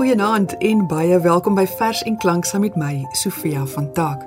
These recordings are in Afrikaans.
Goeienaand en baie welkom by Vers en Klank saam met my, Sofia van Taak.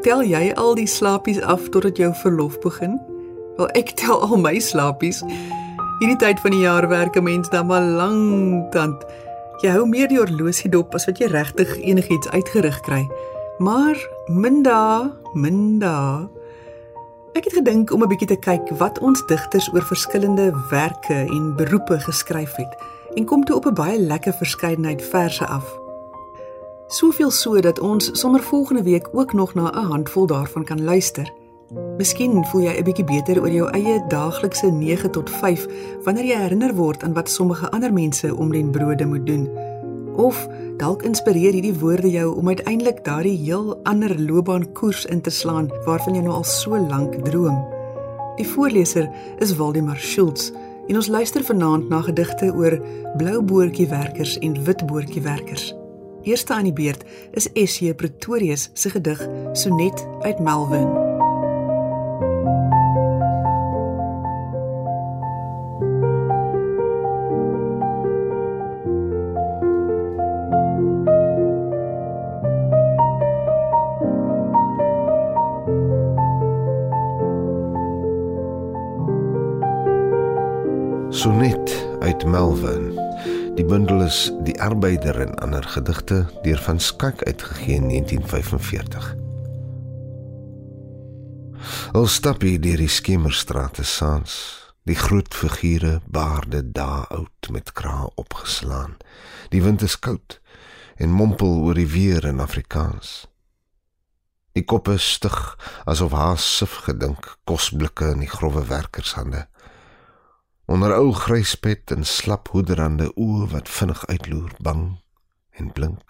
Tel jy al die slapies af totdat jou verlof begin? Wel, ek tel al my slapies. Hierdie tyd van die jaar werk 'n mens dan maar lank dan. Jy hou meer die horlosie dop as wat jy regtig enigiets uitgerig kry. Maar minda, minda. Ek het gedink om 'n bietjie te kyk wat ons digters oor verskillende werke en beroepe geskryf het en kom toe op 'n baie lekker verskeidenheid verse af. Soveel so dat ons sommer volgende week ook nog na 'n handvol daarvan kan luister. Miskien voel jy 'n bietjie beter oor jou eie daaglikse 9 tot 5 wanneer jy herinner word aan wat sommige ander mense om den brode moet doen. Of dalk inspireer hierdie woorde jou om uiteindelik daardie heel ander loopbaankoers in te slaan waarvan jy nou al so lank droom. Die voorleser is Waldemar Schultz en ons luister vanaand na gedigte oor blou boortjie werkers en wit boortjie werkers. Eerste aan die beurt is SJ Pretorius se gedig Sonnet uit Melvin. Bundel is Die arbeider en ander gedigte deur van Skak uitgegee in 1945. Al stap hy deur die skemerstrate saans, die groot figure baarde daar oud met kraal opgeslaan. Die wind is koud en mompel oor die weer in Afrikaans. Die koppe stig asof haas sif gedink, kosblikke in die grouwe werkershande onder ou gryspet en slap hoederande oë wat vinnig uitloer bang en blink.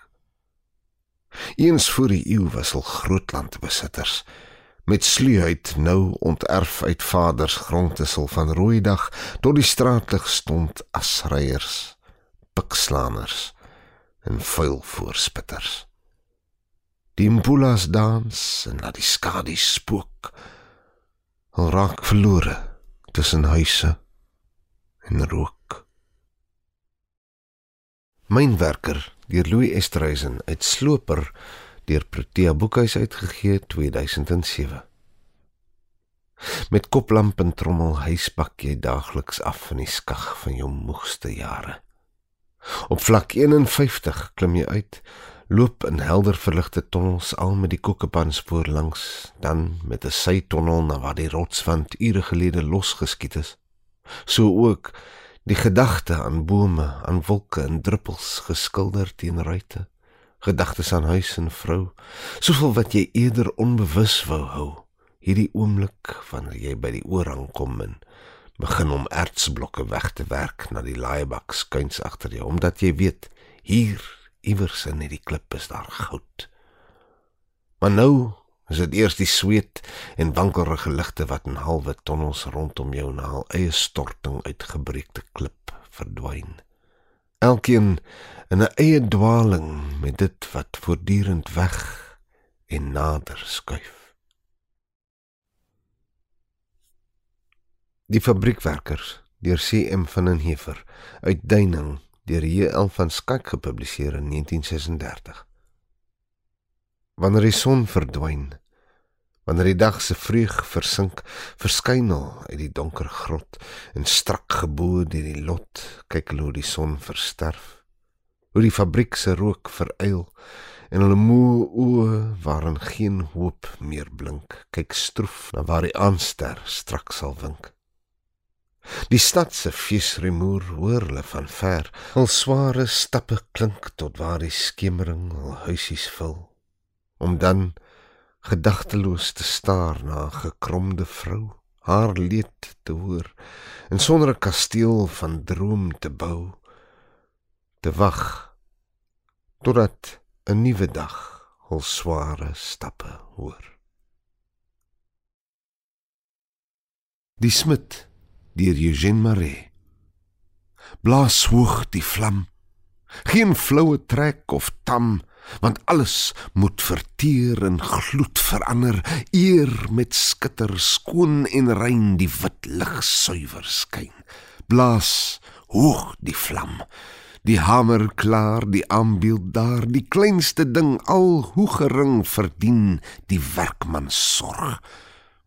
Eens voor die eeu was al grootlandbesitters met sluheid nou onterf uit vaders grondtessel van rooidag tot die straatlig stond asryers pikslaners en vuil voorspitters die impulas dans en na die skadu spook al raak verlore tussen huise en rook. Mynwerker deur Louis Estreisen uit Sloper deur Protea Boekhuis uitgegee 2007. Met koplamp en trommel huispak jy daagliks af van die skag van jou moegste jare. Op vlak 51 klim jy uit, loop in helder verligte tonnels al met die kokepan spoor langs, dan met 'n sytonnel na waar die rotswand ure gelede losgeskiet is so ook die gedagte aan bome, aan wolke en druppels geskilder teen ruite, gedagtes aan huis en vrou, soveel wat jy eerder onbewus wou hou. Hierdie oomblik wanneer jy by die oorhang kom en begin om ertsblokke weg te werk na die laaibak skuins agter jou, omdat jy weet hier iewers in hierdie klip is daar goud. Maar nou is dit eers die sweet en wankelrige ligte wat in halwe tonnels rondom jou na hul eie storting uitgebreekte klip verdwyn. Elkeen in 'n eie dwaling met dit wat voortdurend weg en nader skuif. Die fabriekwerkers deur CM van den Heever uit Duining deur J.L. van Skyk gepubliseer in 1936 wanneer die son verdwyn wanneer die dag se vreug versink verskynel uit die donker grot en strak gebo deur die lot kyk hulle hoe die son versterf hoe die fabriek se rook veryl en hulle moe oë waarin geen hoop meer blink kyk stroef na waar die aanster strak sal wink Die stad se feesrumoer hoor hulle van ver. Hul sware stappe klink tot waar die skemering hul huisies vul om dan gedagteloos te staar na 'n gekromde vrou, haar leed te hoor en sonder 'n kasteel van droom te bou, te wag totdat 'n nuwe dag hul sware stappe hoor. Die smid deur Eugène Maree blaas hoog die vlam geen floue trek of tam want alles moet verteer en gloed verander eer met skitter skoon en rein die wit lig suiwer skyn blaas hoog die vlam Die hamer klaar, die aanbeeld daar, die kleinste ding al hoe gering verdien die werkman sorg.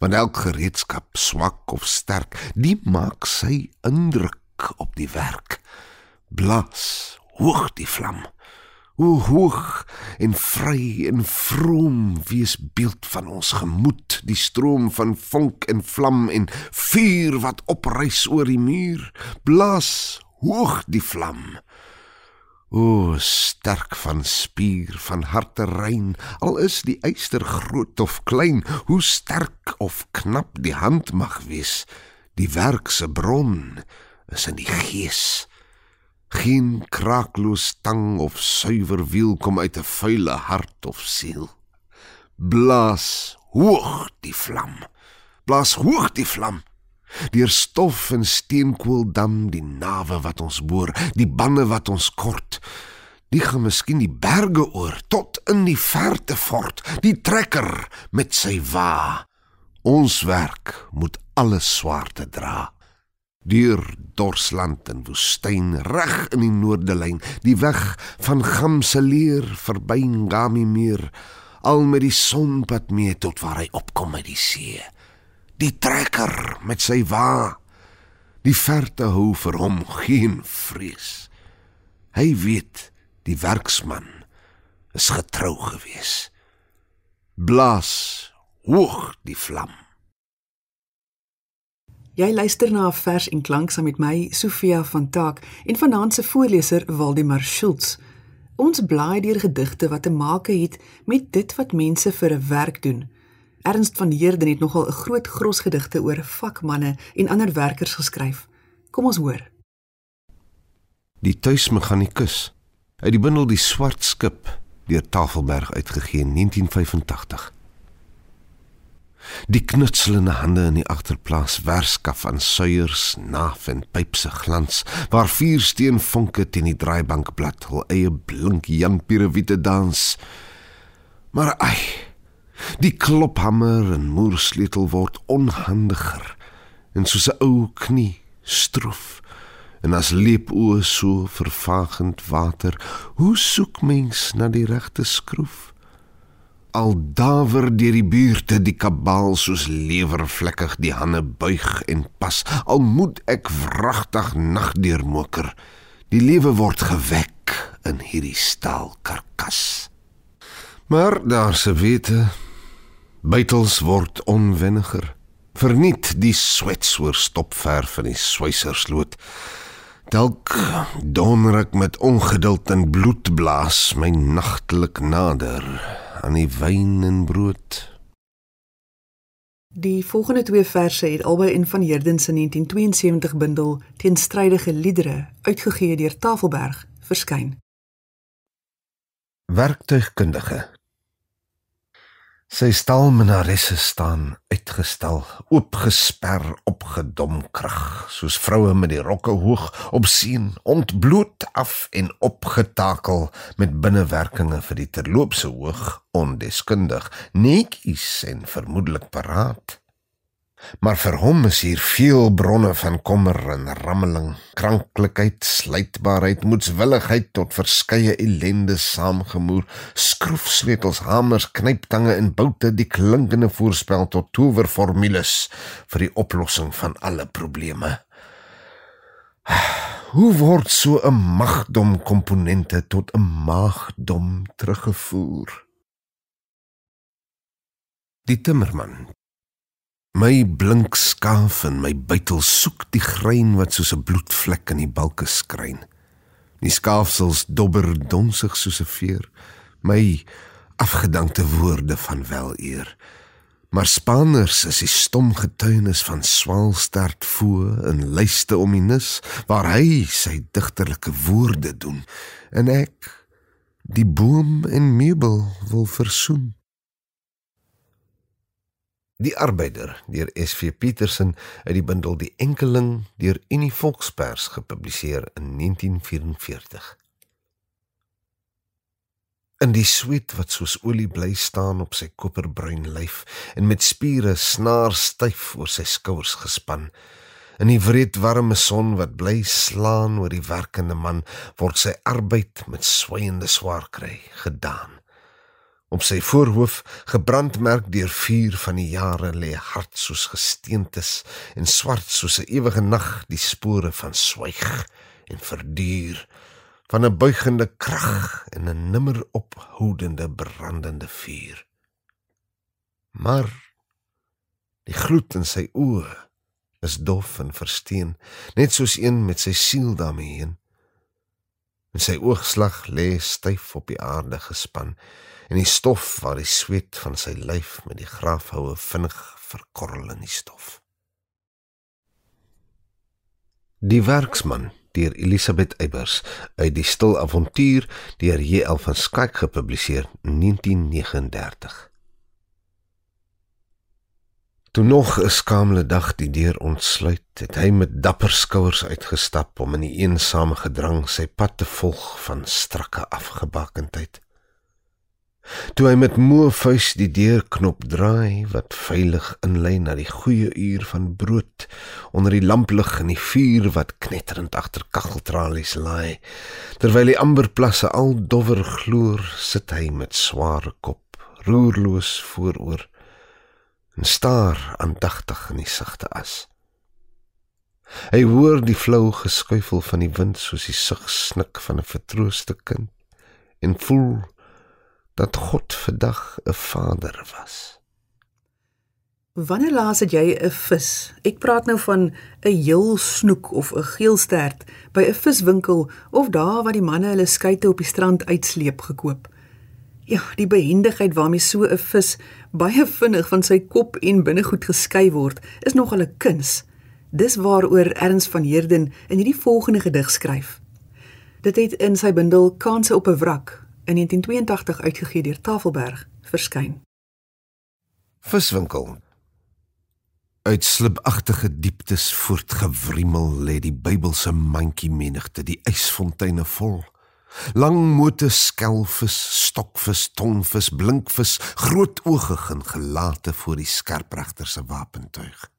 Want elk gereedskap swak of sterk, die maak sy indruk op die werk. Blas hoog die vlam. O hoog en vry en vroom wees beeld van ons gemoed, die stroom van vonk en vlam en vuur wat opreis oor die muur. Blas hoog die vlam. O sterk van spier, van harte rein, al is die eyster groot of klein, hoe sterk of knap die hand mag wees, die werk se bron is in die gees. Geen kraakloos tang of suiwer wiel kom uit 'n vuile hart of siel. Blaas hoog die vlam. Blaas hoog die vlam. Deur stof en steenkool dam die nawe wat ons boor, die bande wat ons kort. Die gaan miskien die berge oor tot in die verte fort, die trekker met sy wa. Ons werk moet alles swaarte dra. Deur dorsland en woestyn reg in die noordelyn, die weg van Gamseleer verby Ngami meer, al met die sonpad mee tot waar hy opkom uit die see die trekker met sy wa. Die verte hou vir hom geen vrees. Hy weet die werksman is getrou gewees. Blaas hoog die vlam. Jy luister na 'n vers en klank saam met my Sofia van Taak en vanaand se voorleser Waldemar Schultz. Ons blaai deur gedigte wat te maak het met dit wat mense vir 'n werk doen. Ernst van Heerden het nogal 'n groot grosgedigte oor vakmanne en ander werkers geskryf. Kom ons hoor. Die tuismechanikus uit die bundel Die Swart Skip deur Tafelberg uitgegee in 1985. Die knutselende hande in die agterplaas werskaf aan suiers, naaf en pypse glans, waar vier steenvonke teen die draaibankblad hul eie blink Jan Pirewitte dans. Maar ai, Die klophamer en moersleutel word onhandiger en soos 'n ou knie stroef en as leepoe so vervagend water hoe soek mens na die regte skroef al dawer deur die buurte die kabaal soos lewervlekkig die hande buig en pas al moet ek wragtig nag deurmoker die lewe word gewek in hierdie staal karkas maar daar se wete Buitels word onwenniger. Verniet die swetsoor stopverf in die swysersloot. Dalk donder ek met ongeduld en bloed blaas my nagtelik nader aan die wyn en brood. Die volgende twee verse het albei in van Herden se 1972 bundel Teenstrydige liedere uitgegee deur Tafelberg verskyn. Werktuigkundige Sy staalminaresse staan uitgestel, oopgesper op gedomkrag, soos vroue met die rokke hoog op sien, ontbloot af en opgetakel met binnewerkinge vir die terloopse hoog, ondeskundig, netjies en vermoedelik paraat. Maar vir hom is hier veel bronne van kommer en rammeling, kranklikheid, slytbaarheid, moedswilligheid tot verskeie ellende saamgemoer, skroefsleutels, hamers, knyptange en boute die klinkende voorspel tot towerformules vir die oplossing van alle probleme. Hoe word so 'n magdom komponente tot 'n maagdom teruggevoer? Die timmerman My blink skaaf en my buitel soek die grein wat soos 'n bloedvlek in die balke skryn. Die skaafsels dobber donsig soos 'n veer. My afgedankte woorde van weleer. Maar spaners is die stom getuienis van swaalstert voor in lyste om die nis waar hy sy digterlike woorde doen en ek die boom en meubel wil versoen. Die Arbeider deur SV Petersen uit die bundel Die Enkeling deur Unie Volkspers gepubliseer in 1944. In die sweet wat soos olie bly staan op sy koperbruin lyf en met spiere snaar styf oor sy skouers gespan, In die wreedwarme son wat bly slaan oor die werkende man, word sy arbeid met swaiende swaar kry gedaan. Op sy voorhoof, gebrandmerk deur vuur van die jare, lê hart soos gesteentes en swart soos 'n ewige nag die spore van swyg en verduur van 'n buigende krag en 'n nimmer ophoudende brandende vuur. Maar die gloed in sy oë is dof en versteen, net soos een met sy siel daarmee heen. En sy oogslag lê styf op die aarde gespan en die stof waar die sweet van sy lyf met die grafhoue vinnig verkorrel in die stof. Die werksman deur Elisabeth Eybers uit die stil avontuur deur J.L. van Skyk gepubliseer 1939. Toe nog 'n skamele dag die deur ontsluit, het hy met dapper skouers uitgestap om in die eensame gedrang sy pad te volg van strakke afgebakendheid. Toe hy met moe vuis die deurknop draai wat veilig inlei na die goeie uur van brood onder die lamplig en die vuur wat knetterend agter kaggeltralies laai terwyl die amberplasse al dowwer gloor sit hy met sware kop roerloos vooroor en staar aandagtig in die sagte as. Hy hoor die flou geskuifel van die wind soos die sug snik van 'n vertrooste kind en voel dat God vandag 'n vader was. Wanneer laas het jy 'n vis? Ek praat nou van 'n heel snoek of 'n geelstert by 'n viswinkel of daar waar die manne hulle skuite op die strand uitsleep gekoop. Ja, die behendigheid waarmee so 'n vis baie vinnig van sy kop en binnegoed geskei word, is nog 'n kuns. Dis waaroor Erns van Heerden in hierdie volgende gedig skryf. Dit het in sy bundel Kanse op 'n wrak in 1982 uitgegee deur Tafelberg verskyn. Viswinkel. Uit slibagtige dieptes voortgewrimmel lê die Bybelse mandjie menigte, die ysfonteine vol. Lang mote skelvis, stokvis, tonvis, blinkvis, grootoogig en gelate voor die skerpregter se wapentuig.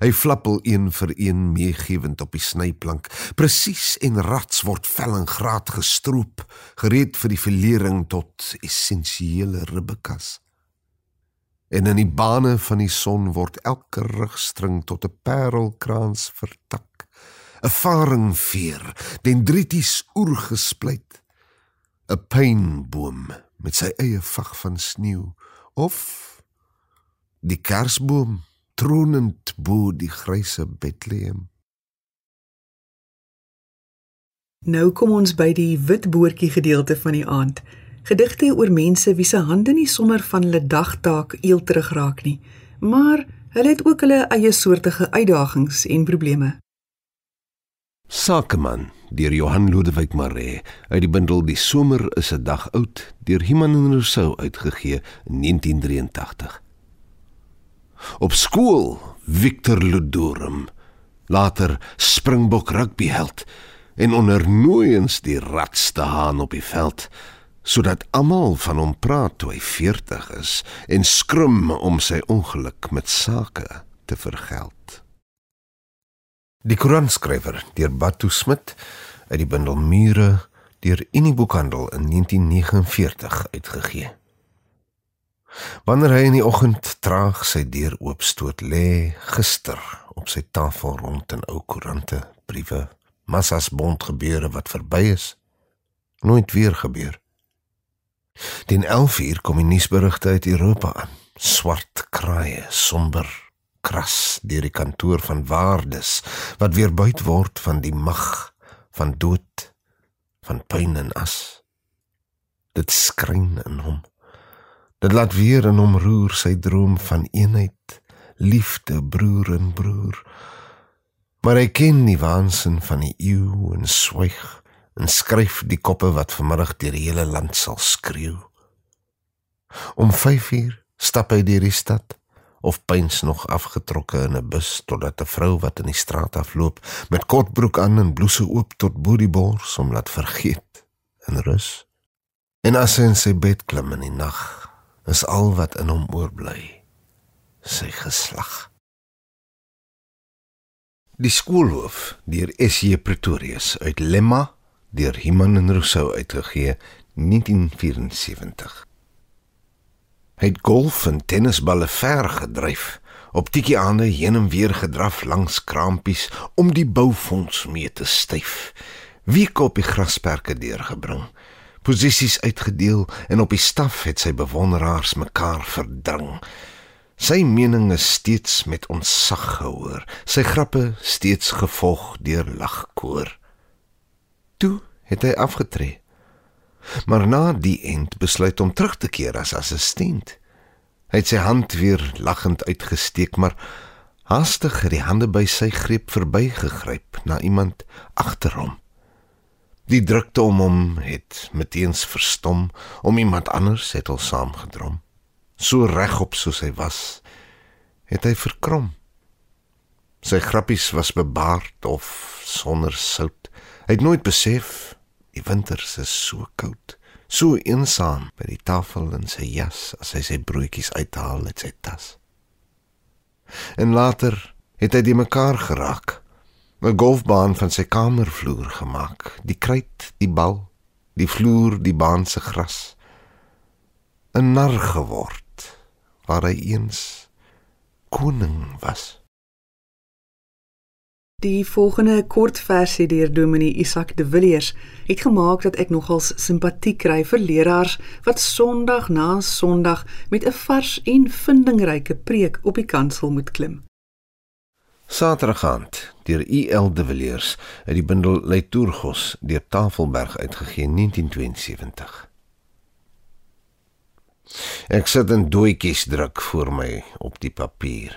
Hy flappel een vir een meegewend op die snyplank. Presies en rats word vel en graad gestroop, gereed vir die verlering tot essensiële ribbekas. En in die bane van die son word elke rugstring tot 'n parelkraans vertak. 'n Faringveer, dendrities oorgesplyt. 'n Pynboom met sy eie vag van sneeu of die kersboom tronend bo die gryse Bethlehem. Nou kom ons by die wit boortjie gedeelte van die aand. Gedigte oor mense wie se hande nie sommer van hulle dagtaak eel terugraak nie, maar hulle het ook hulle eie soortige uitdagings en probleme. Sakeman deur Johan Lodewyk Maree uit die bundel Die somer is 'n dag oud deur Himan en Rousseau uitgegee in 1983. Op skool Victor Ludorum, later Springbok rugbyheld en ondernoeiens die ratste haan op die veld sodat almal van hom praat toe hy 40 is en skrum om sy ongeluk met sake te vergeld. Die Koranskrywer deur Batu Smit uit die bundel Mure deur Unie Boekhandel in 1949 uitgegee. Wanneer hy in die oggend traag sy deur oopstoot, lê gister op sy tafel rond in ou koerante, briewe, massas bond gebeure wat verby is, nooit weer gebeur. Teen 11uur kom die nuusberigte uit Europa aan. Swart kraaie, somber, kras deur die kantoor van waardes wat weer buit word van die mag van dood, van pyn en as. Dit skryn in hom. Dit laat weer in hom roer sy droom van eenheid, liefde, broer en broer. Maar hy ken nie waansin van die eeu en swyg en skryf die koppe wat vanmiddag deur die hele land sal skreeu. Om 5uur stap hy deur die stad of pyns nog afgetrokke in 'n bus totdat 'n vrou wat in die straat afloop met kortbroek aan en blouse oop tot bo die bors om laat vergeet en rus. En as hy in sy bed klim in die nag is al wat in hom oorbly sy geslag Die skoolhoof deur SJ Pretorius uit Lemma deur Iman en Rousseau uitgegee 1974. Hy het golf en tennisballe ver gedryf, op tikkie aande heen en weer gedraf langs krampies om die boufonds mee te styf. Wie koop die grasperke deurgebring? Posisies uitgedeel en op die staf het sy bewonderaars mekaar verdring. Sy mening is steeds met ontsag gehoor, sy grappe steeds gevolg deur lagkoor. Toe het hy afgetree. Maar na die end besluit om terug te keer as assistent. Hy het sy hand weer lagend uitgesteek, maar haastig het die hande by sy greep verbygegryp na iemand agter hom. Die drukte om hom het meteens verstom, om iemand anders het al saamgedrom. So regop soos hy was, het hy verkrom. Sy grappies was bebaard of sonder sout. Hy het nooit besef die winters is so koud, so eensaam by die tafel in sy jas as hy sy broodjies uithaal uit sy tas. En later het hy die mekaar geraak. 'n Golfbaan van sy kamervloer gemaak, die kruit, die bal, die vloer, die baan se gras. 'n nar geword waar hy eens koning was. Die volgende kort versie deur Dominee Isak de Villiers het gemaak dat ek nogals simpatie kry vir leraars wat Sondag na Sondag met 'n vars en vindingryke preek op die kansel moet klim. Saterdaand deur UL de Villiers uit die bundel Leiturgos deur Tafelberg uitgegee 1972. Ek sit 'n doetjies druk voor my op die papier.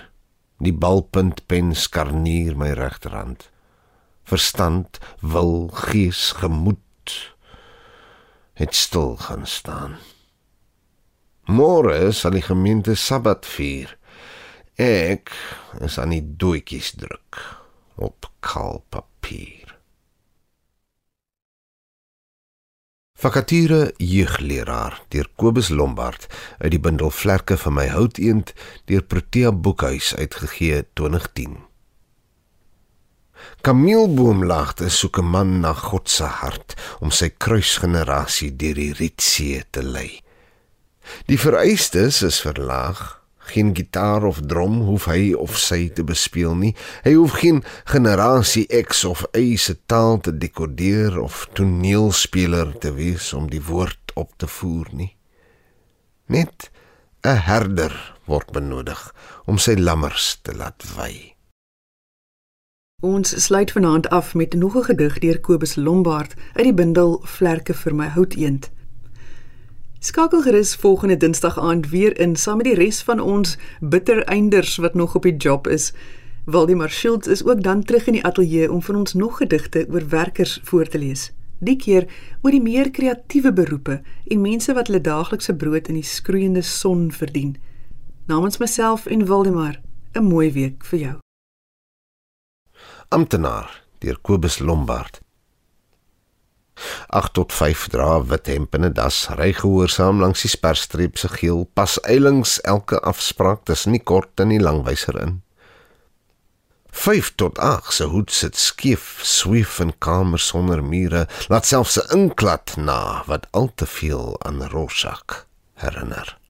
Die balpuntpen skarnier my regterhand. Verstand, wil, gees, gemoed het stil gaan staan. Môre sal die gemeente Sabbat vier. Ek is aan die doetjies druk op kaal papier. Vakature jeugleraar deur Kobus Lombard uit die bundel Vlerke van my houteend deur Protea Boekhuis uitgegee 2010. Kamielboomlaagte soek 'n man na God se hart om sy kruisgenerasie deur die Rietsee te lei. Die vereistes is verlaag geen gitaar of drom hoef hy of sy te bespeel nie. Hy hoef geen generasie X of Y se taal te dekodeer of toneelspeler te wees om die woord op te voer nie. Net 'n herder word benodig om sy lammers te laat wy. Ons sluit vanaand af met nog 'n gedig deur Kobus Lombard uit die bundel Vlerke vir my houteend. Skakel gerus volgende Dinsdag aand weer in saam met die res van ons bittereinders wat nog op die job is. Waldemar Schultz is ook dan terug in die ateljee om vir ons nog gedigte oor werkers voor te lees. Die keer oor die meer kreatiewe beroepe en mense wat hulle daaglikse brood in die skroeiende son verdien. Namens myself en Waldemar, 'n mooi week vir jou. Amptenaar deur Kobus Lombard 8 tot 5 dra wit hemp en 'n das ry gehoorsaam langs die sperstreep se geel pas eilings elke afspraak tussen die kort en die langwyser in. 5 tot 8 se hoed sit skief swief in kamer sonder mure laat selfs 'n inklad na wat al te veel aan Rorschach herinner